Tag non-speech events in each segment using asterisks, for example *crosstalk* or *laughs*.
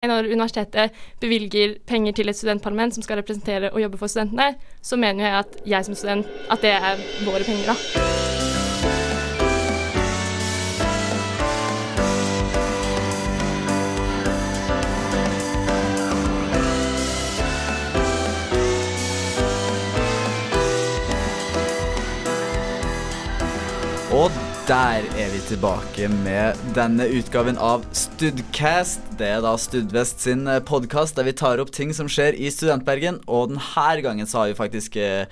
Når universitetet bevilger penger til et studentparlament som skal representere og jobbe for studentene, så mener jeg at jeg som student at det er våre penger, da. Der er vi tilbake med denne utgaven av Studcast. Det er da Studvest sin podkast der vi tar opp ting som skjer i Studentbergen. Og denne gangen så har vi faktisk eh,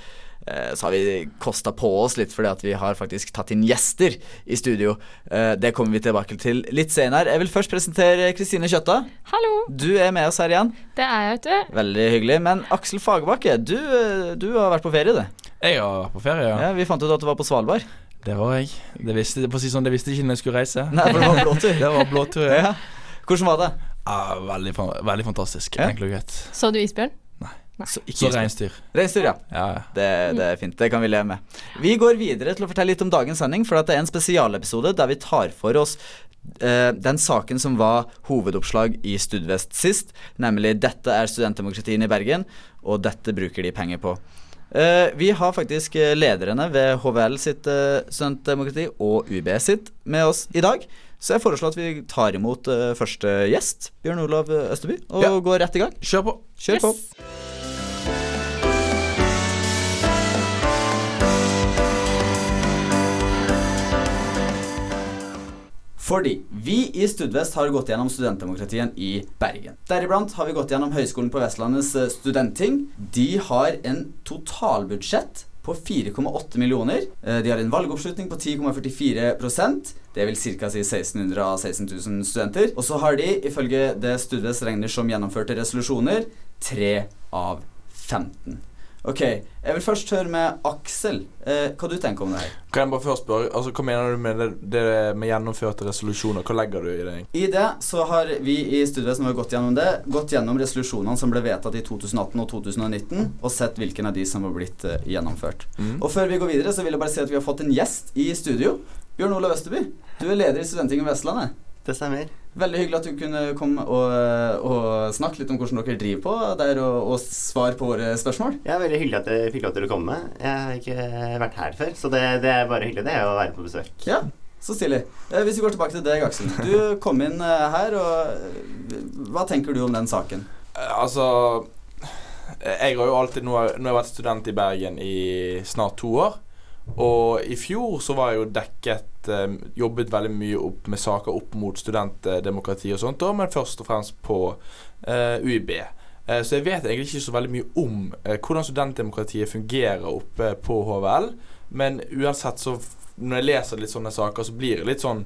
eh, så har vi kosta på oss litt, fordi at vi har faktisk tatt inn gjester i studio. Eh, Det kommer vi tilbake til litt senere. Jeg vil først presentere Kristine Kjøtta. Hallo! Du er med oss her igjen. Det er jeg, vet du. Veldig hyggelig. Men Aksel Fagerbakke, du, eh, du har vært på ferie, du. Jeg har vært på ferie, ja. Ja, vi fant ut at du var på Svalbard. Det var jeg. Det visste, for å si sånn, det visste jeg ikke når jeg skulle reise. Nei, for det var blåtur. *laughs* Det var blåtur, ja. Ja. Hvordan var det? ja veldig, veldig fantastisk. Ja. Enkelt og greit. Så du isbjørn? Så, ikke Så reinsdyr. Reinsdyr, ja. Ja, ja. Det, det er fint. Det kan vi leve med. Vi går videre til å fortelle litt om dagens sending, for det er en spesialepisode der vi tar for oss eh, den saken som var hovedoppslag i Studvest sist, nemlig 'Dette er studentdemokratien i Bergen', og dette bruker de penger på. Eh, vi har faktisk eh, lederne ved HVL sitt eh, studentdemokrati og UB sitt med oss i dag. Så jeg foreslår at vi tar imot første gjest, Bjørn Olav Østeby, og Ja. går rett i gang. Kjør på. Kjør på. Fordi vi i Studvest har gått gjennom studentdemokratien i Bergen. Deriblant har vi gått gjennom Høgskolen på Vestlandets eh, studentting. De har en totalbudsjett på 4,8 millioner. Eh, De har en valgoppslutning på 10,44% Det vil ca. si 1600 av 16 000 studenter. Og så har de, ifølge det Studvest regner som gjennomførte resolusjoner, 3 av 15. Ok, jeg vil først høre med Aksel. Eh, hva du tenker om det her? Kan jeg bare først spørre, altså Hva mener du med det, det med gjennomførte resolusjoner? Hva legger du i det? I det så har vi i studiet når har gått gjennom det, gått gjennom resolusjonene som ble vedtatt i 2018 og 2019, og sett hvilken av de som har blitt eh, gjennomført. Mm. Og før vi går videre, så vil jeg bare si at vi har fått en gjest i studio. Bjørn Olav Østerby, du er leder i Studentingen Vestlandet. Det stemmer. Veldig hyggelig at du kunne komme og, og snakke litt om hvordan dere driver på der, og, og svare på våre spørsmål. Ja, Veldig hyggelig at jeg fikk lov til å komme. Jeg har ikke vært her før, så det, det er bare hyggelig det å være på besøk. Ja, så stilig. Eh, hvis vi går tilbake til deg, Aksel. Du kom inn eh, her, og hva tenker du om den saken? Eh, Altså Jeg har jo alltid Nå nå har jeg vært student i Bergen i snart to år. Og i fjor så var jeg jo dekket eh, Jobbet veldig mye opp med saker opp mot studentdemokrati og sånt, men først og fremst på eh, UiB. Eh, så jeg vet egentlig ikke så veldig mye om hvordan studentdemokratiet fungerer oppe på HVL. Men uansett så Når jeg leser litt sånne saker, så blir det litt sånn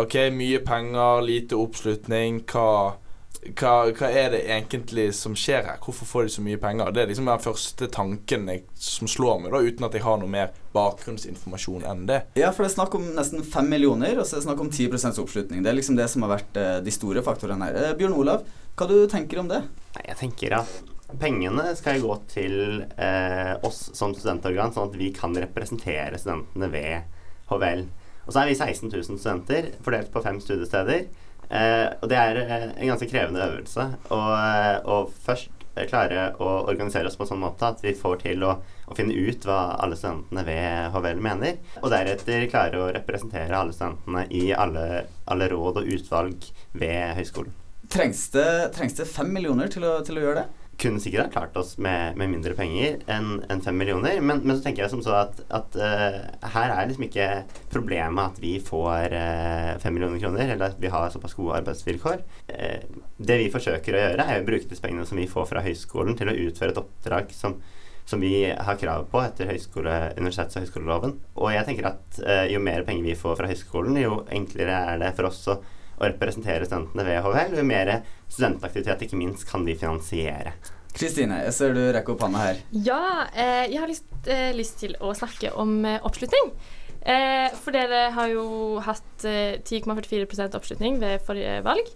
OK, mye penger, lite oppslutning. Hva hva, hva er det egentlig som skjer her? Hvorfor får de så mye penger? Det er liksom den første tanken jeg, som slår meg, da, uten at jeg har noe mer bakgrunnsinformasjon enn det. Ja, for det er snakk om nesten fem millioner, og så er det snakk om 10% oppslutning. Det er liksom det som har vært eh, de store faktorene her. Eh, Bjørn Olav, hva du tenker om det? Nei, Jeg tenker at pengene skal gå til eh, oss som studentorgan, sånn at vi kan representere studentene ved HVL. Og så er vi 16 000 studenter fordelt på fem studiesteder. Eh, og det er eh, en ganske krevende øvelse å eh, først eh, klare å organisere oss på en sånn måte at vi får til å, å finne ut hva alle studentene ved HVL mener, og deretter klare å representere alle studentene i alle, alle råd og utvalg ved høyskolen. Trengs det, trengs det fem millioner til å, til å gjøre det? Kunne sikkert ha klart oss med, med mindre penger enn en fem millioner, men, men så tenker jeg som så at, at uh, her er liksom ikke problemet at vi får eh, fem millioner kroner, eller at vi har såpass gode arbeidsvilkår. Uh, det vi forsøker å gjøre, er å bruke disse pengene som vi får fra høyskolen, til å utføre et oppdrag som, som vi har krav på etter høyskole, universitets- og høyskoleloven. Og jeg tenker at jo mer penger vi får fra høyskolen, jo enklere er det for oss å å representere studentene ved HVL, jo mer studentaktivitet ikke minst kan vi finansiere. Kristine, jeg ser du rekker opp hånda her. Ja, eh, jeg har lyst, eh, lyst til å snakke om eh, oppslutning. Eh, for dere har jo hatt eh, 10,44 oppslutning ved forrige valg.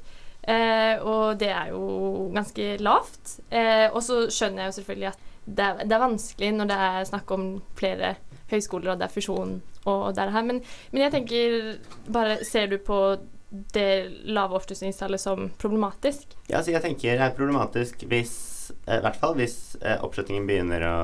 Eh, og det er jo ganske lavt. Eh, og så skjønner jeg jo selvfølgelig at det er, det er vanskelig når det er snakk om flere høyskoler, og det er fusjon og det er det her. Men, men jeg tenker bare Ser du på det lave oppslutningstallet som problematisk. Ja, så jeg tenker det er problematisk hvis eh, I hvert fall hvis eh, oppslutningen begynner å,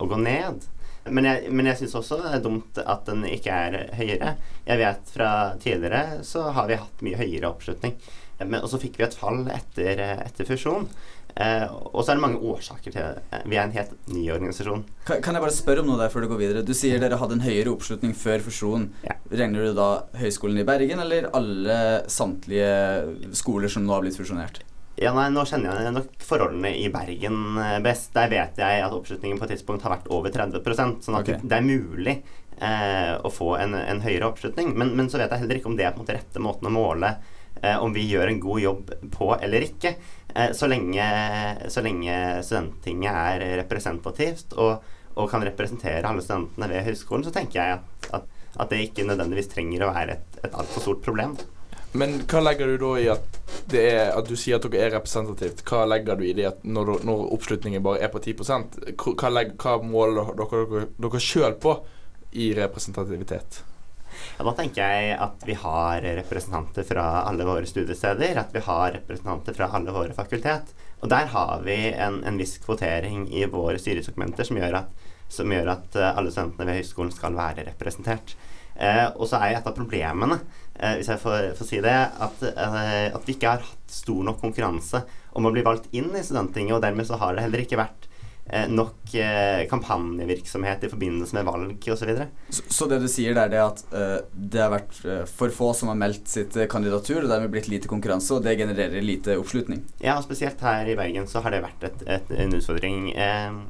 å gå ned. Men jeg, men jeg syns også det er dumt at den ikke er høyere. Jeg vet fra tidligere så har vi hatt mye høyere oppslutning. Men, og så fikk vi et fall etter, eh, etter fusjon. Eh, og så er det mange årsaker til det. Vi er en helt ny organisasjon. Kan, kan jeg bare spørre om noe der før du går videre? Du sier dere hadde en høyere oppslutning før fusjonen. Ja. Regner du da Høgskolen i Bergen eller alle samtlige skoler som nå har blitt fusjonert? Ja, nei, Nå kjenner jeg nok forholdene i Bergen eh, best. Der vet jeg at oppslutningen på et tidspunkt har vært over 30% sånn at okay. det er mulig eh, å få en, en høyere oppslutning. Men, men så vet jeg heller ikke om det er på en måte rette måten å måle eh, om vi gjør en god jobb på eller ikke. Eh, så, lenge, så lenge studenttinget er representativt og, og kan representere alle studentene ved høyskolen, så tenker jeg at, at, at det ikke nødvendigvis trenger å være et, et altfor stort problem. Men hva legger du da i at er At du sier at dere er representativt? Hva legger du i det at når, når oppslutningen bare er på 10 Hva, hva, hva måler dere dere, dere sjøl på i representativitet? Ja, da tenker jeg at vi har representanter fra alle våre studiesteder. At vi har representanter fra alle våre fakultet. Og der har vi en, en viss kvotering i våre styresdokumenter som gjør at, som gjør at eh, alle studentene ved høyskolen skal være representert. Eh, og så er et av problemene, eh, hvis jeg får, får si det, at, eh, at vi ikke har hatt stor nok konkurranse om å bli valgt inn i Studenttinget, og dermed så har det heller ikke vært nok eh, kampanjevirksomhet i forbindelse med valg osv. Så, så det du sier, det er det at eh, det har vært eh, for få som har meldt sitt eh, kandidatur, og dermed blitt lite konkurranse, og det genererer lite oppslutning. Ja, og spesielt her i Bergen så har det vært et, et, en utfordring. Eh,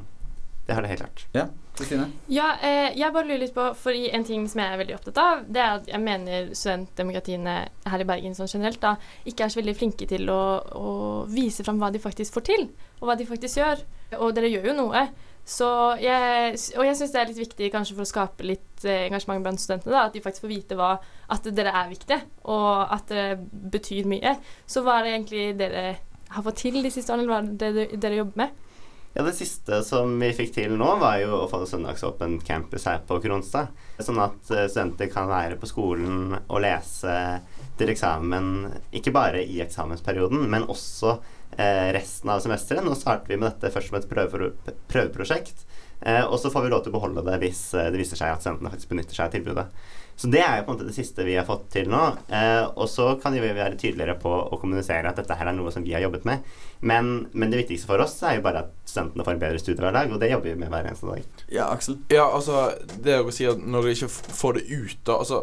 det har det helt klart. Ja, Kristine? Ja, eh, jeg bare lurer litt på, fordi en ting som jeg er veldig opptatt av, det er at jeg mener studentdemokratiene her i Bergen sånn generelt da, ikke er så veldig flinke til å, å vise fram hva de faktisk får til, og hva de faktisk gjør. Og dere gjør jo noe. Jeg, og jeg syns det er litt viktig kanskje for å skape litt eh, engasjement blant studentene, da, at de faktisk får vite hva, at dere er viktige, og at det betyr mye. Så hva er det egentlig dere har fått til de siste årene, eller hva er det dere, dere jobber med? Ja, Det siste som vi fikk til nå, var jo å få søndagsåpen campus her på Kronstad. Sånn at eh, studenter kan være på skolen og lese til eksamen, ikke bare i eksamensperioden, men også resten av semesteret. Nå starter vi med dette først som et prøveprosjekt. Eh, og så får vi lov til å beholde det hvis eh, det viser seg at studentene faktisk benytter seg av tilbudet. Så det er jo på en måte det siste vi har fått til nå. Eh, og så kan vi være tydeligere på å kommunisere at dette her er noe som vi har jobbet med. Men, men det viktigste for oss er jo bare at studentene får en bedre studiehverdag, og det jobber vi med hver eneste dag. Ja, Aksel? Ja, altså Det å si at når dere ikke får det ut, da altså,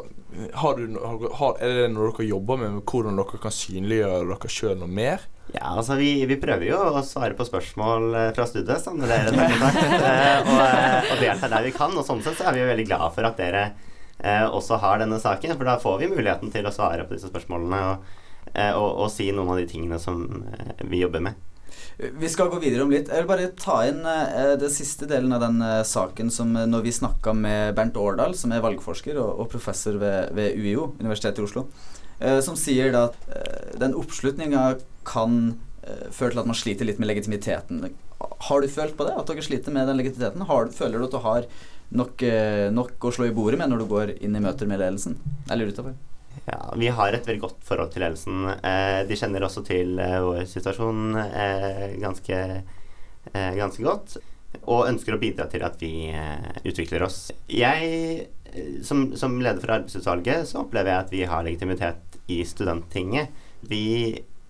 har du, har, Er det noe dere jobber med, med hvordan dere kan synliggjøre dere sjøl noe mer? Ja, altså vi, vi prøver jo å svare på spørsmål eh, fra studiet som dere tar kontakt, *laughs* eh, og, eh, og delta der vi kan. Og sånn sett så er vi jo veldig glad for at dere også har denne saken, for da får vi muligheten til å svare på disse spørsmålene og, eh, og, og si noen av de tingene som eh, vi jobber med. Vi skal gå videre om litt. Jeg vil bare ta inn eh, den siste delen av den eh, saken som eh, når vi snakka med Bernt Årdal, som er valgforsker og, og professor ved, ved UiO, Universitetet i Oslo, eh, som sier da at eh, den oppslutninga kan eh, føre til at man sliter litt med legitimiteten. Har du følt på det? At dere sliter med den legitimiteten? Har, føler du at du har nok, eh, nok å slå i bordet med når du går inn i møter med ledelsen? Eller utover? Ja, Vi har et veldig godt forhold til ledelsen. Eh, de kjenner også til eh, vår situasjon eh, ganske, eh, ganske godt. Og ønsker å bidra til at vi eh, utvikler oss. Jeg, som, som leder for arbeidsutvalget, så opplever jeg at vi har legitimitet i Studenttinget. Vi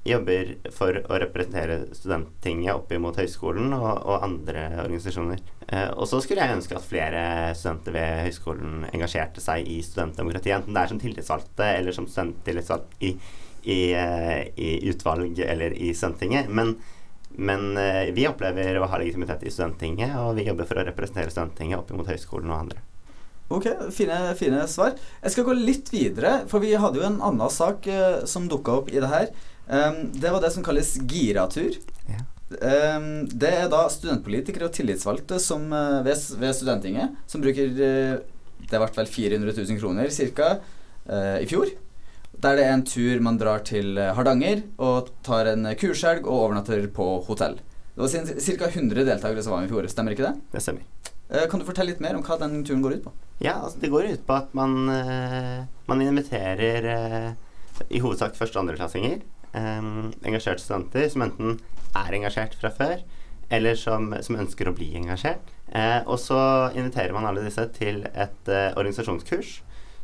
jobber for å representere Studenttinget opp imot høyskolen og, og andre organisasjoner. Eh, og så skulle jeg ønske at flere studenter ved høyskolen engasjerte seg i studentdemokratiet, enten det er som tillitsvalgte eller som studenttillitsvalgt i, i, eh, i utvalg eller i Studenttinget. Men, men eh, vi opplever å ha legitimitet i Studenttinget, og vi jobber for å representere Studenttinget opp mot høyskolen og andre. Ok, fine, fine svar. Jeg skal gå litt videre, for vi hadde jo en annen sak som dukka opp i det her. Um, det var det som kalles giratur. Ja. Um, det er da studentpolitikere og tillitsvalgte som, eh, ved, ved Studenttinget som bruker eh, Det ble vel 400 000 kroner ca. i fjor. Der det er en tur man drar til eh, Hardanger og tar en kurshelg og overnatter på hotell. Det var ca. 100 deltakere som var med i fjor, stemmer ikke det? Det stemmer. Eh, kan du fortelle litt mer om hva den turen går ut på? Ja, altså det går ut på at man, eh, man inviterer eh, i hovedsak første- og andreklassinger. Um, engasjerte studenter som enten er engasjert fra før, eller som, som ønsker å bli engasjert. Eh, og så inviterer man alle disse til et eh, organisasjonskurs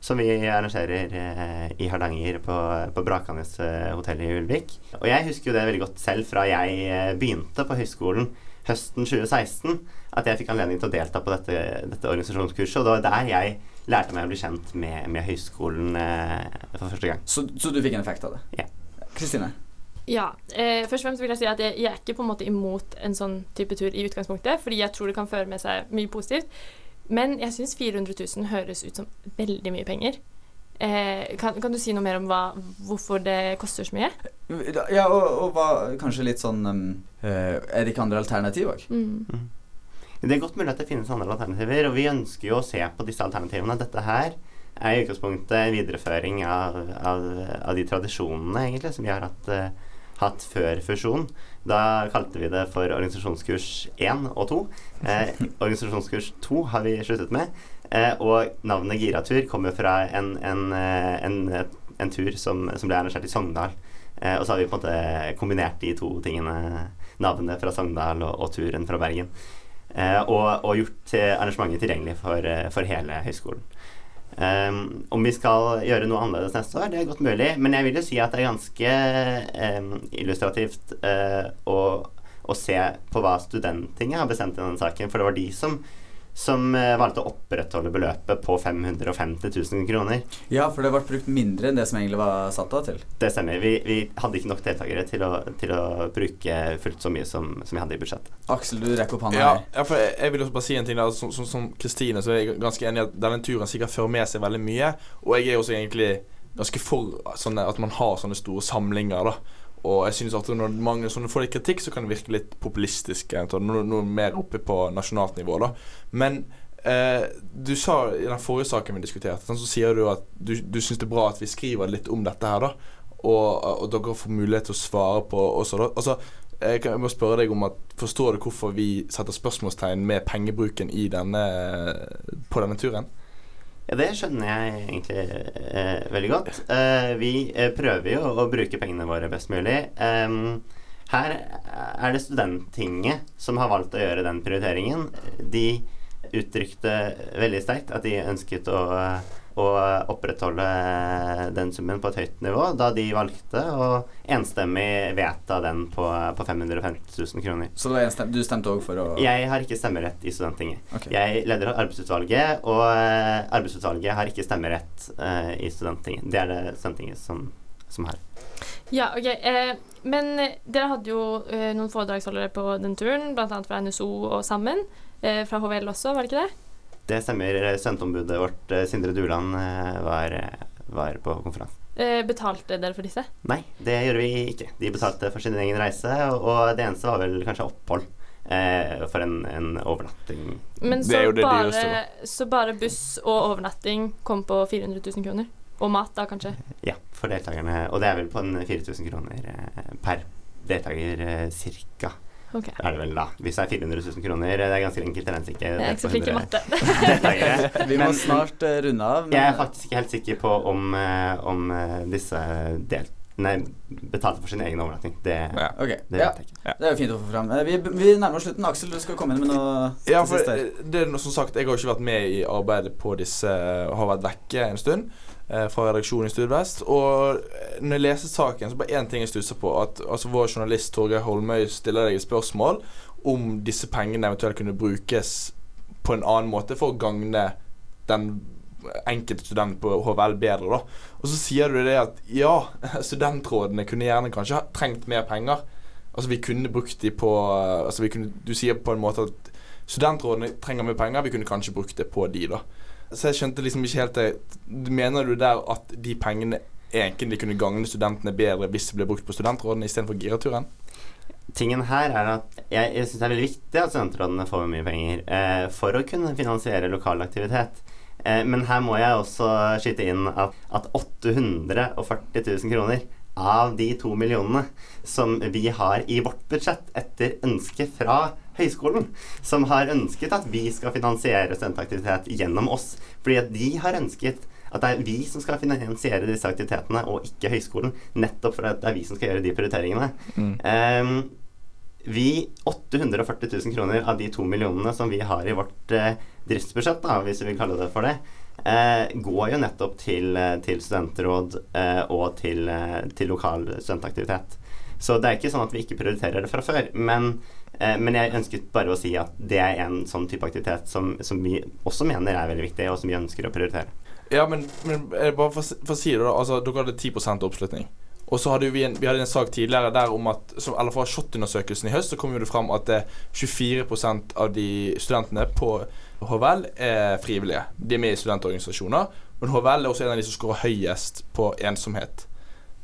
som vi arrangerer eh, i Hardanger på, på Brakanes eh, hotell i Ulvik. Og jeg husker jo det veldig godt selv fra jeg eh, begynte på høyskolen høsten 2016, at jeg fikk anledning til å delta på dette, dette organisasjonskurset. Og det var der jeg lærte meg å bli kjent med, med høyskolen eh, for første gang. Så, så du fikk en effekt av det? Ja. Kristine? Ja. Eh, først og fremst vil jeg si at jeg, jeg er ikke på en måte imot en sånn type tur i utgangspunktet, fordi jeg tror det kan føre med seg mye positivt. Men jeg syns 400 000 høres ut som veldig mye penger. Eh, kan, kan, du si noe mer om hva, hvorfor det koster så mye? Ja, og, og hva, kanskje litt sånn um, Er det ikke andre alternativ òg? Mm. Mm. Det er godt mulig at det finnes andre alternativer, og vi ønsker jo å se på disse alternativene. Dette her er i utgangspunktet en videreføring av, av, av, de tradisjonene egentlig som vi har hatt, uh, hatt før fusjon. Da kalte vi det for organisasjonskurs 1 og 2. Eh, organisasjonskurs 2 har vi sluttet med. Eh, og navnet Giratur kommer fra en, en, en, en tur som, som, ble arrangert i Sogndal. Eh, og så har vi på en måte kombinert de to tingene, navnet fra Sogndal og, og turen fra Bergen. Eh, og, og, gjort arrangementet tilgjengelig for, for hele høyskolen. Um, om vi skal gjøre noe annerledes neste år, det er godt mulig. Men jeg vil jo si at det er ganske um, illustrativt uh, å, å, se på hva Studenttinget har bestemt i denne saken. For det var de som som eh, valgte å opprettholde beløpet på 550 000 kroner. Ja, for det ble brukt mindre enn det som egentlig var satt av til. Det stemmer. Vi, vi hadde ikke nok deltakere til å, til å, bruke fullt så mye som, som, vi hadde i budsjettet. Aksel, du rekker opp hånda ja, her. Ja, for jeg, jeg vil også bare si en ting der. Som Kristine så er jeg ganske enig i at denne turen sikkert fører med seg veldig mye. Og jeg er også egentlig ganske for sånne, at man har sånne store samlinger. da og jeg synes at når mange sånne får litt kritikk, så kan det virke litt populistisk. Noe, noe mer oppe på nasjonalt nivå. da Men eh, du sa i den forrige saken vi diskuterte, så sier du at du, du syns det er bra at vi skriver litt om dette her, da. Og, og dere får mulighet til å svare på også, da. Altså, jeg, kan, jeg må spørre deg om at Forstår du hvorfor vi setter spørsmålstegn med pengebruken denne, på denne turen? Ja, Det skjønner jeg egentlig eh, veldig godt. Eh, vi eh, prøver jo å bruke pengene våre best mulig. her er det Studenttinget som har valgt å gjøre den prioriteringen. De uttrykte veldig sterkt at de ønsket å, å opprettholde den summen på et høyt nivå, da de valgte å enstemmig vedta den på, på 550 000 kroner. Så stem, du stemte òg for å Jeg har ikke stemmerett i Studenttinget. Okay. Jeg leder arbeidsutvalget, og uh, arbeidsutvalget har ikke stemmerett uh, i Studenttinget. Det er det Studenttinget som, som har. Ja, ok. Eh, men dere hadde jo eh, noen foredragsholdere på den turen, bl.a. fra NSO og Sammen. Eh, fra HVL også, var det ikke det? Det stemmer. Studentombudet vårt, eh, Sindre Duland, eh, var, var på konferansen. betalte dere for disse? Nei, det gjorde vi ikke. De betalte for sin egen reise, og det eneste var vel kanskje opphold. Eh, for en, en, overnatting. Men så, bare, så bare buss og overnatting kom på 400 000 kroner? Og mat, da, kanskje? Ja, for deltakerne. Og det er vel på en 4000 kroner eh, per deltaker eh, cirka. Okay. Er det vel da. Hvis det er 400 000 kroner, det er ganske enkelt regnestykke. Jeg er ikke så flink i matte. *laughs* *laughs* Vi må snart uh, runde av. Jeg er faktisk ikke helt sikker på om, uh, om uh, disse delt Nei, betalte for sin egen overnatting. Det, ja. Okay. det ja. vet jeg ikke. Det er jo fint å få fram. Vi, vi nærmer oss slutten. Aksel, du skal komme inn med noe ja, for det, er noe, som sagt, Jeg har ikke vært med i arbeidet på disse, har vært vekke en stund eh, fra redaksjonen i Studvest. Og når jeg leser saken, så bare én ting jeg stusser på. At altså, vår journalist Torgeir Holmøy stiller deg et spørsmål om disse pengene eventuelt kunne brukes på en annen måte for å gagne den enkelte student på HVL bedre, da. Og så sier du det at ja, *laughs* studentrådene kunne gjerne kanskje ha trengt mer penger. Altså vi kunne brukt de på altså vi kunne, Du sier på en måte at studentrådene trenger mer penger, vi kunne kanskje brukt det på de, da. Så jeg skjønte liksom ikke helt det Mener du der at de pengene egentlig kunne gagne studentene bedre hvis det ble brukt på studentrådene istedenfor giraturen? Tingen her er at jeg, jeg syns det er veldig viktig at studentrådene får mye penger eh, for å kunne finansiere lokal aktivitet. Eh, men her må jeg også skyte inn at, at 840 000 kroner av de to millionene som vi har i vårt budsjett etter ønske fra høyskolen, som har ønsket at vi skal finansiere studentaktivitet gjennom oss. Fordi at de har ønsket at det er vi som skal finansiere disse aktivitetene, og ikke høyskolen. Nettopp fordi det er vi som skal gjøre de prioriteringene. Mm. Um, vi 840 000 kroner av de to millionene som vi har i vårt eh, driftsbudsjett, da, hvis vi vil kalle det for det, går jo nettopp til, eh, til studentråd eh, og til, eh, til lokal studentaktivitet. Så det er ikke sånn at vi ikke prioriterer det fra før. Men, eh, men jeg ønsket bare å si at det er en sånn type aktivitet som, som vi også mener er veldig viktig, og som vi ønsker å prioritere. Ja, men, men eh, bare for, for å si det, da. Altså, dere hadde 10% oppslutning. Og så hadde vi en, vi hadde en sak tidligere der om at som, Eller fra SHoT-undersøkelsen i høst så kom jo det fram at det 24% av de studentene på HVL er frivillige. De er med i studentorganisasjoner. Men HVL er også en av de som scorer høyest på ensomhet.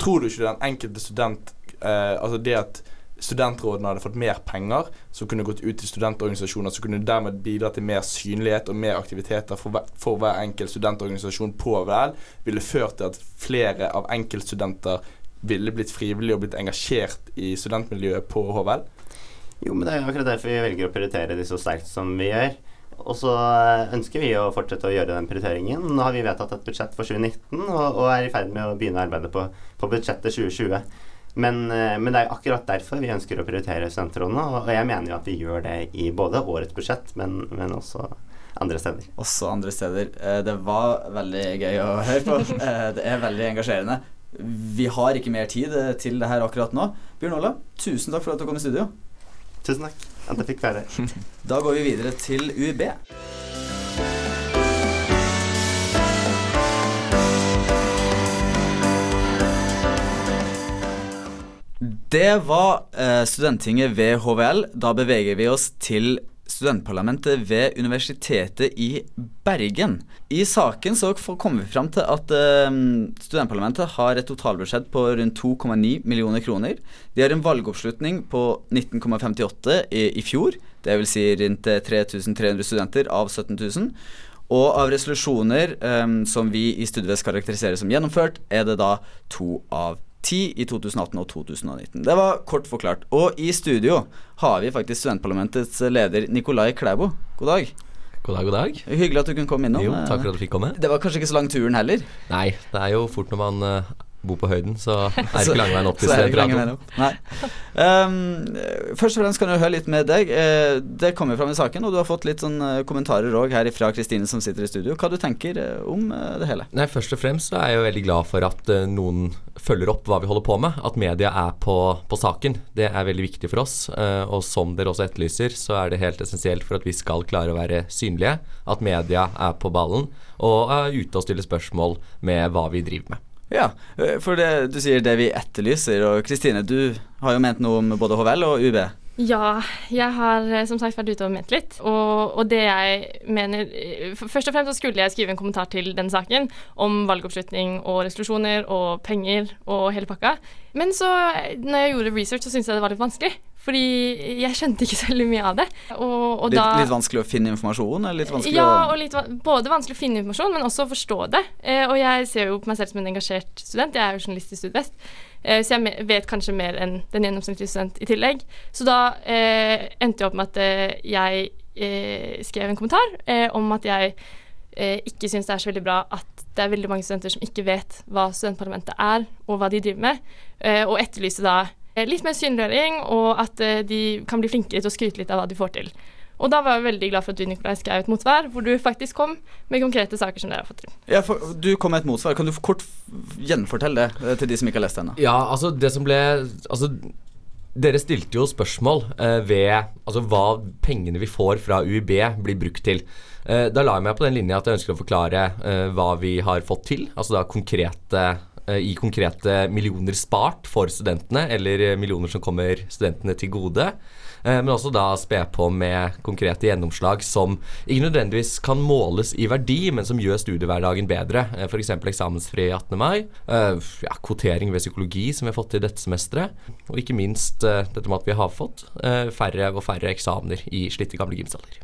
Tror du ikke den enkelte student eh, Altså det at studentrådene hadde fått mer penger, som kunne gått ut til studentorganisasjoner, som kunne dermed bidra til mer synlighet og mer aktiviteter for hver, for hver enkelt studentorganisasjon på HVL, ville ført til at flere av enkeltstudenter ville blitt frivillige og blitt engasjert i studentmiljøet på HVL. Jo, men det er akkurat derfor vi velger å prioritere de så sterkt som vi gjør. Og så eh, ønsker vi å fortsette å gjøre den prioriteringen. Nå har vi vedtatt et budsjett for 2019 og, og er i ferd med å begynne arbeidet på, på budsjettet 2020. Men, eh, men det er akkurat derfor vi ønsker å prioritere studentrådene, og, og jeg mener jo at vi gjør det i både årets budsjett, men, men også andre steder. Også andre steder. Eh, Det var veldig gøy å høre på. *laughs* Det er veldig engasjerende. Vi har ikke mer tid til det her akkurat nå. Bjørn Olav, tusen takk for at du kom i studio. Tusen takk at jeg fikk være. *laughs* Da går vi videre til UiB. Det var eh, studenttinget ved HVL. Da beveger vi oss til studentparlamentet ved Universitetet i Bergen. I saken så kommer vi fram til at eh, studentparlamentet har et totalbudsjett på rundt 2,9 millioner kroner. De har en valgoppslutning på 19,58 i, i fjor. Vil si rundt eh, 3300 studenter av 17 000. Og av resolusjoner um, som vi i Studvest karakteriserer som gjennomført, er det da to av ti i 2018 og 2019. Det var kort forklart. Og i studio har vi faktisk studentparlamentets leder Nikolai Klæbo. God dag. God dag, god dag. Hyggelig at du kunne komme innom. Jo, takk for at du fikk komme. Det var kanskje ikke så lang turen heller. Nei, det er jo fort når man bor på høyden, så er det ikke lang veien opp til. Nei. Um, først og fremst kan jeg høre litt med deg. Eh, det kommer fram i saken, og du har fått litt sånn eh, kommentarer òg her fra Kristine som sitter i studio. Hva du tenker eh, om det hele? Nei, Først og fremst så er jeg jo veldig glad for at noen følger opp hva vi holder på med. At media er på, på saken. Det er veldig viktig for oss. og som dere også etterlyser, så er det helt essensielt for at vi skal klare å være synlige. At media er på ballen og er ute og stiller spørsmål med hva vi driver med. Ja, eh, for det, du sier det vi etterlyser, og Kristine, du har jo ment noe om både HVL og UB. Ja, jeg har eh, som sagt vært ute og ment litt. Og, og det jeg mener eh, Først og fremst så skulle jeg skrive en kommentar til den saken om valgoppslutning og resolusjoner og penger og hele pakka. Men så, når jeg gjorde research, så syntes jeg det var litt vanskelig. Fordi jeg skjønte ikke *laughs* så veldig mye av det. Og, og Litt, da litt vanskelig å finne informasjon? Eller litt vanskelig ja, å og litt, både vanskelig å finne informasjon, men også å forstå det. Eh, og jeg ser jo på meg selv som en engasjert student. Jeg er jo journalist i Studvest, eh, så jeg vet kanskje mer enn den gjennomsnittlige student i tillegg. Så da eh, endte jeg opp med at eh, jeg eh, skrev en kommentar eh, om at jeg eh, ikke syns det er så veldig bra at det er veldig mange studenter som ikke vet hva studentparlamentet er, og hva de driver med, eh, og etterlyste da litt mer synliggjøring, og at eh, de kan bli flinkere til å skryte litt av hva de får til. Og da var jeg veldig glad for at du Nikolai, skrev et motsvar, hvor du faktisk kom med konkrete saker som dere har fått til. ja, for, Du kom med et motsvar. Kan du kort gjenfortelle det eh, til de som ikke har lest det ennå? Ja, altså det som ble Altså dere stilte jo spørsmål eh, ved altså, hva pengene vi får fra UiB blir brukt til. Eh, da la jeg meg på den linja at jeg ønsker å forklare eh, hva vi har fått til. Altså da konkrete eh, i konkrete millioner spart for studentene, eller eh, millioner som kommer studentene til gode. Eh, Men også da spe på med konkrete gjennomslag som ikke nødvendigvis kan måles i verdi, men som gjør studiehverdagen bedre. Eh, F.eks. eksamensfri 18. mai, eh, ja, kvotering ved psykologi som vi har fått til dette semesteret, og ikke minst eh, dette med at vi har fått eh, færre og færre eksamener i slitte gamle gymsaler.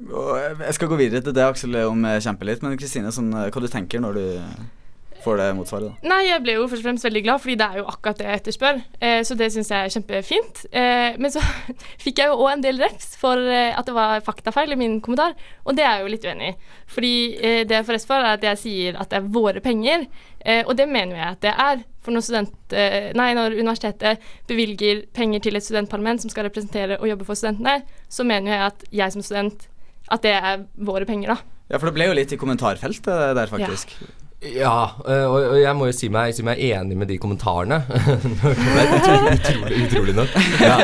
Jeg skal gå videre til det Aksel om kjemper litt, men Kristine, sånn, eh, hva du tenker når du får det motsvaret, da? Nei, jeg ble jo først og fremst veldig glad, fordi det er jo akkurat det jeg etterspør. Eh, så det syns jeg er kjempefint. Eh, men så *laughs* fikk jeg jo òg en del refs for eh, at det var faktafeil i min kommentar, og det er jeg jo litt uenig i. Fordi eh, det jeg får rest for, er at jeg sier at det er våre penger, eh, og det mener jeg at det er. For når, student, eh, nei, når universitetet bevilger penger til et studentparlament som skal representere og jobbe for studentene, så mener jeg at jeg som student at det er våre penger, da. Ja, for det ble jo litt i kommentarfeltet der, faktisk. Ja, øh, og og jeg må jo si meg, si meg enig med de kommentarene. *laughs* utrolig, utrolig, utrolig nok. Ja.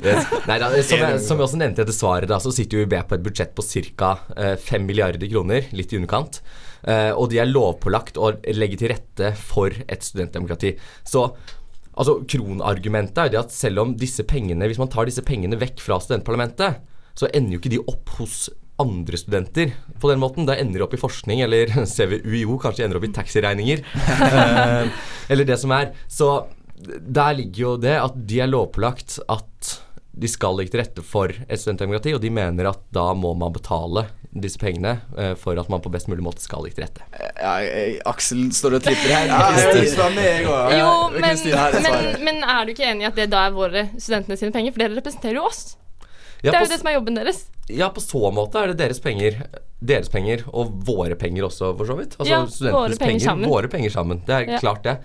Yes. Nei, da, som, jeg, som jeg også nevnte i dette svaret, da, så sitter UiB på et budsjett på ca. 5 milliarder kroner, litt i underkant. Eh, og de er lovpålagt å legge til rette for et studentdemokrati. Så altså, kronargumentet er det at selv om disse pengene, hvis man tar disse pengene vekk fra studentparlamentet, så ender jo ikke de opp hos andre studenter på den måten. Det ender opp i forskning, eller *laughs* CVUIO kanskje ender opp i taxiregninger. *laughs* eh, eller det som er. Så der ligger jo det at de er lovpålagt at de skal ligge til rette for et studentdemokrati, og de mener at da må man betale disse pengene eh, for at man på best mulig måte skal ligge til rette. Ja, Aksel står og tripper her. Ja, jeg vil være med, jeg òg. Jo, men, men, men er du ikke enig i at det da er våre studentene sine penger? For dere representerer jo oss. Ja, det er jo det som er jobben deres. Ja, på så måte er det deres penger. Deres penger, og våre penger også, for så vidt. Altså Ja, studentenes våre penger sammen. Våre penger sammen. Det er Ja. klart, det.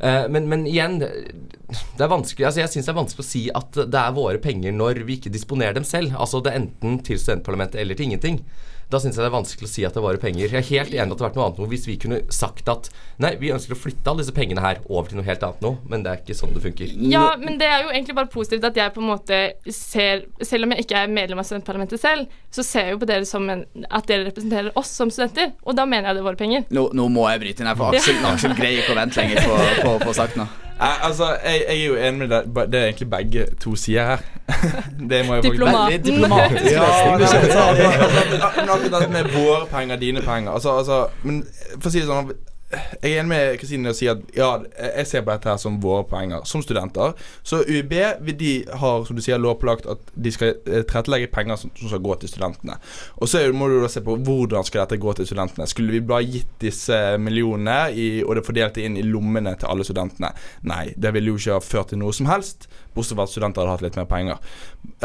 Uh, men, men igjen, det er vanskelig Altså jeg syns det er vanskelig å si at det er våre penger når vi ikke disponerer dem selv. Altså det er enten til studentparlamentet eller til ingenting. Da syns jeg det er vanskelig å si at det våre penger. Jeg er helt enig at det har vært noe annet noe hvis vi kunne sagt at nei, vi ønsker å flytte alle disse pengene her over til noe helt annet nå, men det er ikke sånn det funker. Ja, men det er jo egentlig bare positivt at jeg på en måte ser Selv om jeg ikke er medlem av studentparlamentet selv, så ser jeg jo på dere som en, at dere representerer oss som studenter, og da mener jeg det er våre penger. Nå, nå må jeg bryte inn her, for Aksel, Aksel greier ikke å vente lenger på på- på å få sagt noe. Eh, altså, jeg, jeg er jo enig med deg. Det er egentlig begge to sider her. *laughs* det må jeg Diplomaten. Veldig diplomatisk Ja, løsning. Kjenner altså, til. men akkurat med våre penger, dine penger altså, altså, Men for å si det sånn Jeg er enig med Kristine i å si at ja, jeg ser på dette her som våre poenger, som studenter. Så UiB de har som du sier lovpålagt at de skal eh, tilrettelegge penger som, som skal gå til studentene. Og så må du da se på hvordan skal dette gå til studentene. Skulle vi bare gitt disse millionene i, og det fordelt inn i lommene til alle studentene? Nei, det ville jo ikke ha ført til noe som helst, bortsett fra at studenter hadde hatt litt mer penger.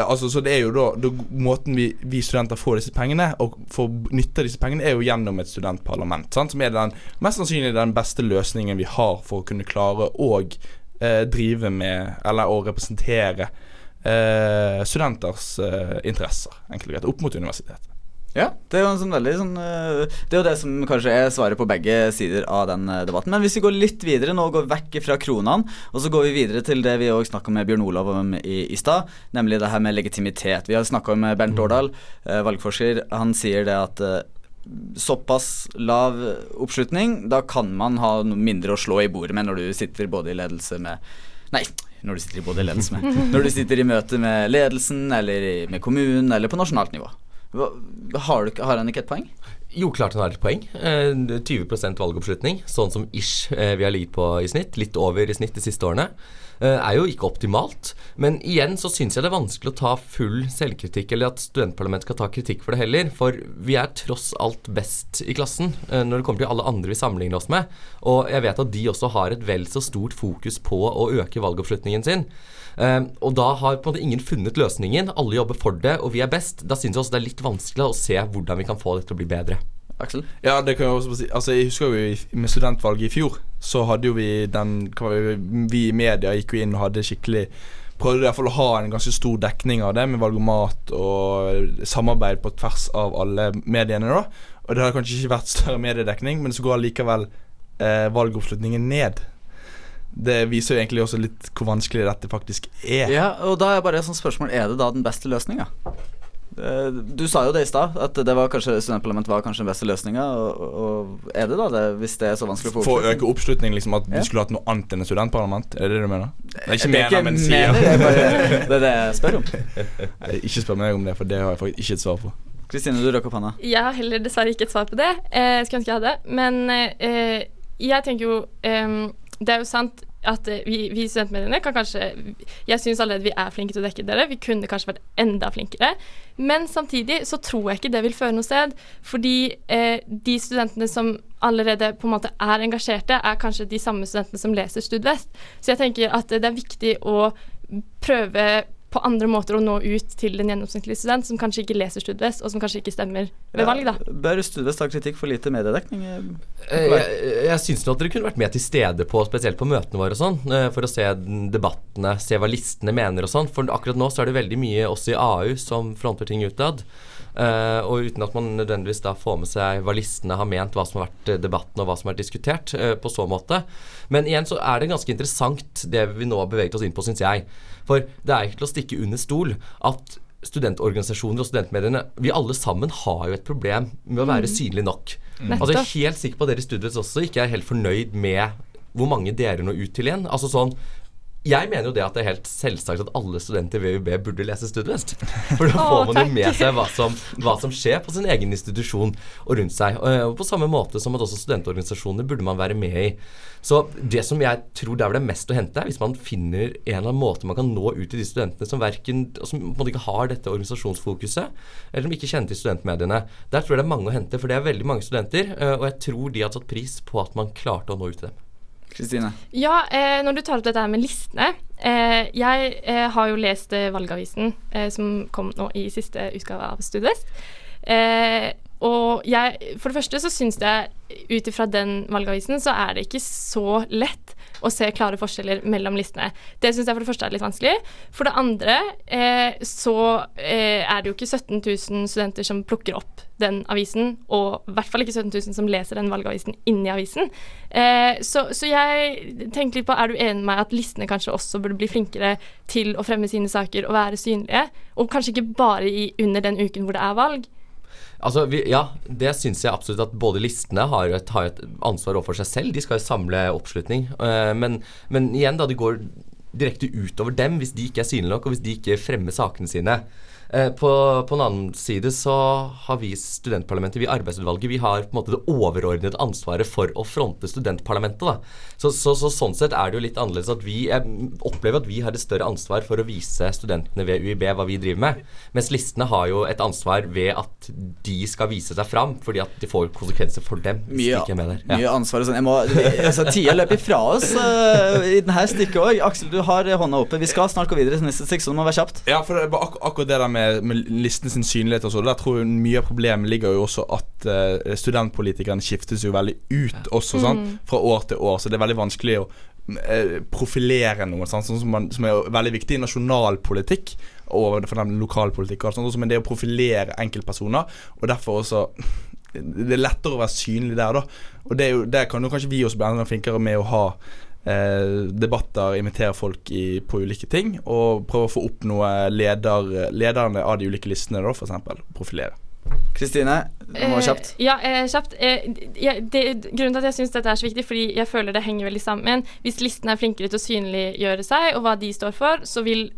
Altså, så det er jo da, da Måten vi, vi studenter får disse pengene, og får nytte av disse pengene, er jo gjennom et studentparlament. Sant? Som er den mest sannsynlig den beste løsningen vi har for å kunne klare å eh, drive med, eller å representere eh, studenters eh, interesser, enkelt og greit, opp mot universitetet. Ja, det er jo en sånn veldig sånn eh, Det er jo det som kanskje er svaret på begge sider av den eh, debatten. Men hvis vi går litt videre nå, går vekk fra kronene, og så går vi videre til det vi òg snakka med Bjørn Olav om i, i stad, nemlig det her med legitimitet. Vi har snakka med Bernt Årdal, eh, valgforsker. Han sier det at såpass lav oppslutning, da kan man ha noe mindre å slå i bordet med når du sitter både i ledelse med Nei, når du sitter i både ledelse med *laughs* Når du sitter i møte med ledelsen, eller i, med kommunen, eller på nasjonalt nivå. Har, du, har han ikke et poeng? Jo, klart han har et poeng. Eh, 20% valgoppslutning, sånn som ish eh, vi har ligget på i snitt. Litt over i snitt de siste årene. Eh, er jo ikke optimalt. Men igjen så syns jeg det er vanskelig å ta full selvkritikk, eller at studentparlamentet skal ta kritikk for det heller. For vi er tross alt best i klassen eh, når det kommer til alle andre vi sammenligner oss med. Og jeg vet at de også har et vel så stort fokus på å øke valgoppslutningen sin. Eh, og da har på en måte ingen funnet løsningen. Alle jobber for det, og vi er best. Da syns jeg også det er litt vanskelig å se hvordan vi kan få det til å bli bedre. Aksel? Ja, det kan jeg også si. Altså, jeg husker jo med studentvalget i fjor, så hadde jo vi den Vi i media gikk jo inn og hadde skikkelig Prøvde i hvert fall å ha en ganske stor dekning av det, med valgomat og samarbeid på tvers av alle mediene, da. Og det har kanskje ikke vært større mediedekning, men så går likevel eh, valgoppslutningen ned. Det viser jo egentlig også litt hvor vanskelig dette faktisk er. Ja, og da er bare et spørsmål Er det da den beste løsninga? Du sa jo det i stad, at det var kanskje studentparlament var kanskje den beste løsninga. Og, og er det da det, hvis det er så vanskelig å få For å øke oppslutning, liksom at Ja. vi skulle hatt noe annet enn et studentparlament? Er det det du mener? Nei, ikke Det er mener, men sier. det, er bare, *laughs* det er det jeg spør om. Nei, Ikke spør meg om det, for det har jeg faktisk ikke et svar på. Kristine, du rakk opp hånda. Jeg har heller dessverre ikke et svar på det. Jeg skulle ønske jeg hadde. Men eh, jeg tenker jo eh, Det er jo sant at eh, vi, vi studentmediene kan kanskje Jeg syns allerede vi er flinke til å dekke dere. Vi kunne kanskje vært enda flinkere. Men samtidig så tror jeg ikke det vil føre noe sted. Fordi eh, de studentene som allerede på en måte er engasjerte, er kanskje de samme studentene som leser Studvest. Så jeg tenker at det er viktig å prøve på andre måter å nå ut til den gjennomsnittlige student som kanskje ikke leser Studvest, og som kanskje ikke stemmer ved valg, da. Bør Studvest ta kritikk for lite mediedekning? Eh, Jeg, jeg syns at dere kunne vært med til stede på spesielt på møtene våre og sånn, eh, for å se debattene, se hva listene mener og sånn. For akkurat nå så er det veldig mye også i AU som fronter ting utad. Eh, og uten at man nødvendigvis da får med seg hva listene har ment, hva som har vært eh, debatten og hva som har vært diskutert, uh, på så måte. Men igjen så er det ganske interessant det vi nå har beveget oss inn på, syns jeg. For det er ikke til å stikke under stol at studentorganisasjoner og studentmediene Vi alle sammen har jo et problem med å være synlige nok. Altså Jeg er helt sikker på at dere i studiet også ikke er helt fornøyd med hvor mange dere når ut til igjen. Altså sånn jeg mener jo det at det er helt selvsagt at alle studenter ved UB burde lese Studvest. *laughs* For da får man jo med seg hva som, hva som skjer på sin egen institusjon og rundt seg. Og og på samme måte som at også studentorganisasjoner burde man være med i. Så det som jeg tror der hvor det er mest å hente, er hvis man finner en eller annen måte man kan nå ut til de studentene som verken, som ikke har dette organisasjonsfokuset, eller som ikke kjenner til studentmediene. Der tror jeg det er mange å hente, for det er veldig mange studenter, eh, og jeg tror de har tatt pris på at man klarte å nå ut til dem. Kristine? Ja, eh, når du tar opp dette med listene eh, Jeg eh, har jo lest eh, Valgavisen, eh, som kom nå i siste utgave av Studvest. Eh, og jeg, for det første så syns jeg ut ifra den valgavisen så er det ikke så lett å se klare forskjeller mellom listene. Det syns jeg for det første er litt vanskelig. For det andre eh, så eh, er det jo ikke 17 000 studenter som plukker opp den avisen, og i hvert fall ikke 17 000 som leser den valgavisen inni avisen. Eh, så, så jeg tenker litt på, er du enig med meg at listene kanskje også burde bli flinkere til å fremme sine saker og være synlige, og kanskje ikke bare i, under den uken hvor det er valg? Altså, vi, ja, det syns jeg absolutt at både listene har et, har et ansvar overfor seg selv. De skal jo samle oppslutning. Uh, men, men igjen, da, det går direkte utover dem hvis de ikke er synlige nok, og hvis de ikke fremmer sakene sine. Eh, på, på en annen side så har vi studentparlamentet, vi arbeidsutvalget, vi har på en måte det overordnede ansvaret for å fronte studentparlamentet. da. Så, så, så sånn sett er det jo litt annerledes at vi jeg opplever at vi har et større ansvar for å vise studentene ved UiB hva vi driver med. Mens listene har jo et ansvar ved at de skal vise seg fram, fordi at de får konsekvenser for dem. hvis Mye, de ikke er med der. mye ansvar og sånn. Jeg må, altså, Tida løper ifra oss uh, i denne stykket òg. Aksel, du har hånda oppe. Vi skal snart gå videre til neste seksjon, det må være kjapt. Ja, for ak akkurat det der med, med listen sin synlighet og så, der tror jeg mye av problemet ligger jo også at uh, studentpolitikerne skiftes jo veldig ut også, sant, fra år til år. Så det er veldig vanskelig å uh, profilere noe, sant, sånn som, man, som er veldig viktig i nasjonalpolitikk og for den lokalpolitikk, og alt sånt, men det å profilere enkeltpersoner, og derfor også det er lettere å være synlig der, da. Og det jo, der kan jo kanskje vi også bli enda flinkere med å ha eh, debatter, invitere folk i, på ulike ting, og prøve å få opp noe leder, lederne av de ulike listene, da, eksempel. Profilere. Kristine, du må ha kjapt. Eh, ja, eh, kjapt. Eh, ja, det, grunnen til at jeg syns dette er så viktig, fordi jeg føler det henger veldig sammen. Hvis listene er flinkere til å synliggjøre seg og hva de står for, så vil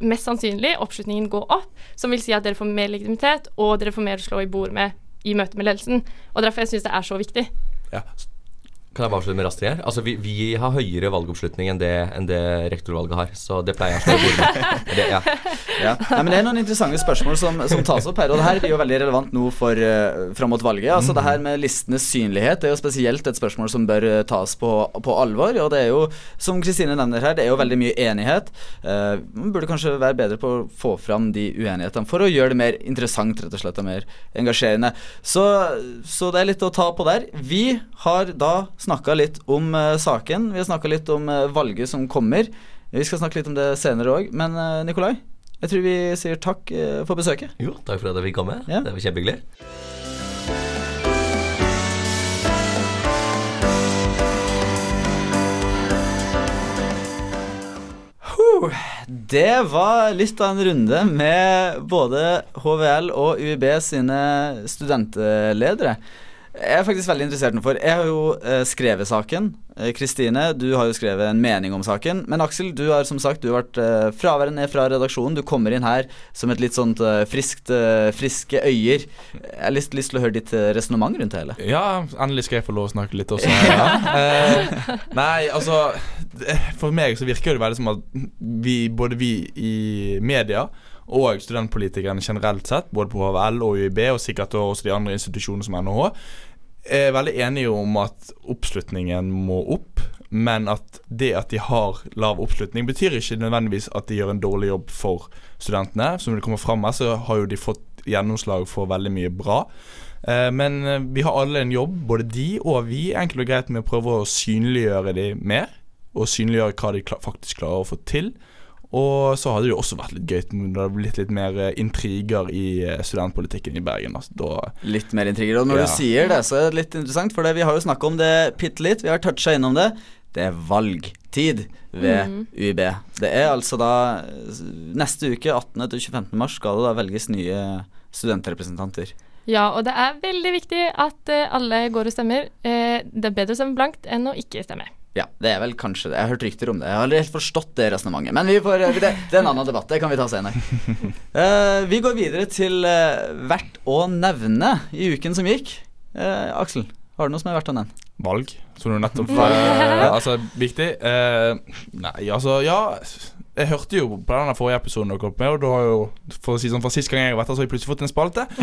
mest sannsynlig oppslutningen gå opp, som vil si at dere får mer legitimitet, og dere får mer å slå i bord med i møte med ledelsen. Og derfor jeg syns det er så viktig. Ja. Kan jeg bare avslutte med raskt her? Altså, vi, vi har høyere valgoppslutning enn det, enn det rektorvalget har, så det pleier jeg å slå. *laughs* Det, ja. Ja. Nei, men det er noen interessante spørsmål som, som tas opp her, og det her blir jo veldig relevant nå for uh, fram mot valget. Altså Det her med listenes synlighet det er jo spesielt et spørsmål som bør eh, tas på, på alvor. Og det er jo, som Kristine nevner her, det er jo veldig mye enighet. Uh, man burde kanskje være bedre på å få fram de uenighetene for å gjøre det mer interessant, rett og slett, og mer engasjerende. Så, så det er litt å ta på der. Vi har da snakka litt om eh, saken. Vi har snakka litt om eh, valget som kommer. Vi skal snakke litt om det senere òg. Men eh, Nikolai, jeg tror vi sier takk for besøket. Jo, takk for at jeg fikk komme. Ja. Det var kjempehyggelig. Det var litt av en runde med både HVL og UiB sine studentledere. Jeg er faktisk veldig interessert for Jeg har jo eh, skrevet saken. Eh, Kristine, du har jo skrevet en mening om saken. Men Aksel, du har som sagt Du har vært eh, fraværende fra redaksjonen. Du kommer inn her som et litt sånt eh, friskt, eh, friske øyer. Jeg har lyst, lyst til å høre ditt eh, resonnement rundt det hele. Ja, endelig skal jeg få lov å snakke litt også. *laughs* Ja. Eh, nei, altså For meg så virker det veldig som at vi, både vi i media og studentpolitikerne generelt sett, både på HVL og UiB, og sikkert også de andre institusjonene som NHH, er veldig enige om at oppslutningen må opp. Men at det at de har lav oppslutning, betyr ikke nødvendigvis at de gjør en dårlig jobb for studentene. Som det kommer fram her, så har jo de fått gjennomslag for veldig mye bra. Eh, men eh, vi har alle en jobb, både de og vi, enkelt og greit med å prøve å synliggjøre de mer. Og synliggjøre hva de faktisk klarer å få til. Og så hadde det jo også vært litt gøy om det hadde blitt litt mer eh, intriger i eh, studentpolitikken i Bergen. Altså, da Litt mer intriger. Og når Ja. du sier det, så er det litt interessant, for det, vi har jo snakka om det bitte litt. Vi har toucha innom det. Det er valgtid ved mm. UiB. Det er altså da eh, Neste uke, 18. til 25. mars, skal det da velges nye studentrepresentanter. Ja, og det er veldig viktig at alle går og stemmer. Eh, det er bedre å stemme blankt enn å ikke stemme. Ja, det er vel kanskje det. Jeg har hørt rykter om det. Jeg har aldri helt forstått det resonnementet. Men vi får, det, det er en annen debatt. Det kan vi ta senere. Uh, *laughs* vi går videre til uh, verdt å nevne i uken som gikk. Uh, Aksel, har du noe som er verdt å nevne? valg, som du nettopp eh, Altså, viktig. Eh, nei, altså, ja Jeg hørte jo på den forrige episoden dere kom med, og da har jo For å si sånn, for sist gang jeg har vært her, så har jeg plutselig fått en spalte. *laughs*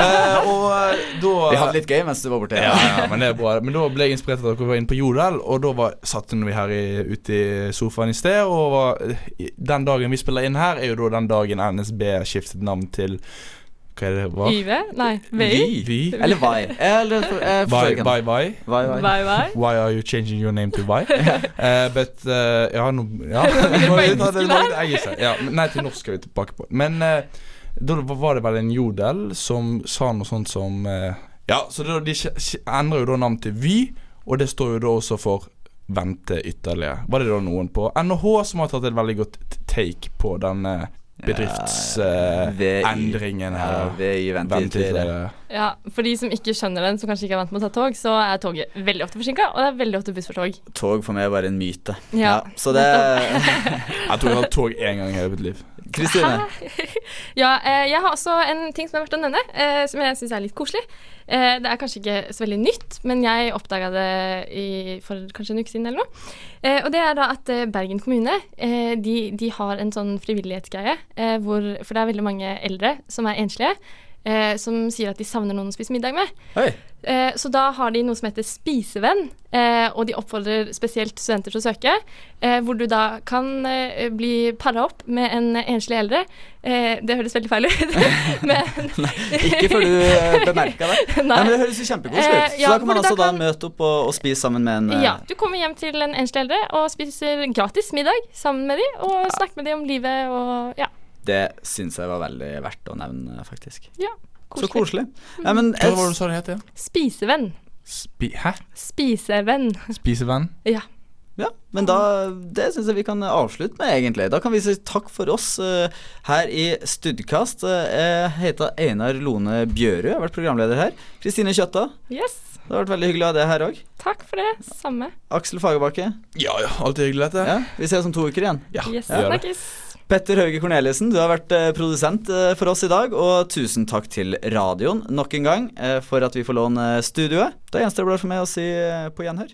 Eh, og eh, da Vi hadde litt gøy mens du var borte. ja, ja, men det er bra. Men da ble jeg inspirert av at dere var inne på Jodel, og da var, satt vi her i, ute i sofaen i sted. Og var, den dagen vi spiller inn her, er jo da den dagen NSB skiftet navn til Hva er det? Hva? YV? Nei, VI? Vi. Eller Vai. Eller bye, bye. Vai, vai. Bye. *laughs* Why are you changing your name to Vi? uh, *laughs* but uh, Ja, nå ja. *laughs* der. engelsk, ja. Nei, til norsk skal vi tilbake på. Men uh, da var det vel en jodel som sa noe sånt som eh, Ja, så det, de endrer jo da navn til Vy, og det står jo da også for vente ytterligere. Var det da noen på NHH som har tatt et veldig godt take på den eh, bedriftsendringen Ja, her? VI venter Vente ytterligere. ytterligere. Ja, For de som ikke skjønner den, som kanskje ikke er vant med å ta tog, så er toget veldig ofte forsinka, og det er veldig ofte buss for tog. Tog for meg er bare en myte. Ja, så det *laughs* *laughs* Jeg tror jeg har hatt tog én gang i hele mitt liv. Kristine. *laughs* Ja, eh, jeg har også en ting som er verdt å nevne, eh, som jeg syns er litt koselig. Eh, det er kanskje ikke så veldig nytt, men jeg oppdaga det i, for kanskje en uke siden eller noe. Og det er da at Bergen kommune de, de har en sånn frivillighetsgreie hvor For det er veldig mange eldre som er enslige. Eh, som sier at de savner noen å spise middag med. Eh, så da har de noe som heter Spisevenn, eh, og de oppfordrer spesielt studenter til å søke. Eh, hvor du da kan eh, bli para opp med en enslig eldre. Eh, det høres veldig feil ut, *laughs* men *laughs* Ikke før du bemerka det. *laughs* Nei, Nei. men Det høres jo kjempekoselig ut. Så ja, da kan man også da da kan- møte opp og, og spise sammen med en Ja, du kommer hjem til en enslig eldre og spiser gratis middag sammen med de, og snakker med de om livet og ja, Det syns jeg var veldig verdt å nevne, faktisk. Så koselig. koselig. Ja, men Hva var det du sa det het igjen? Spisevenn. Spi hæ? Spisevenn. Spisevenn? Ja. ja, men da Det syns jeg vi kan avslutte med, egentlig. Da kan vi si takk for oss uh, her i Studkast. Uh, jeg heter Einar Lone Bjørø, jeg har vært programleder her. Kristine Kjøtta, Yes. det har vært veldig hyggelig å ha deg her òg. Takk for det. Samme. Aksel Fagerbakke. Ja, ja, alltid hyggelig dette. Ja, vi ses om to uker igjen. Ja, Yes. vi gjør det. Snakkes. Petter Hauge Korneliussen, du har vært eh, produsent eh, for oss i dag. Og tusen takk til radioen nok en gang eh, for at vi får låne studioet. Da gjenstår det bare for meg å si på gjenhør.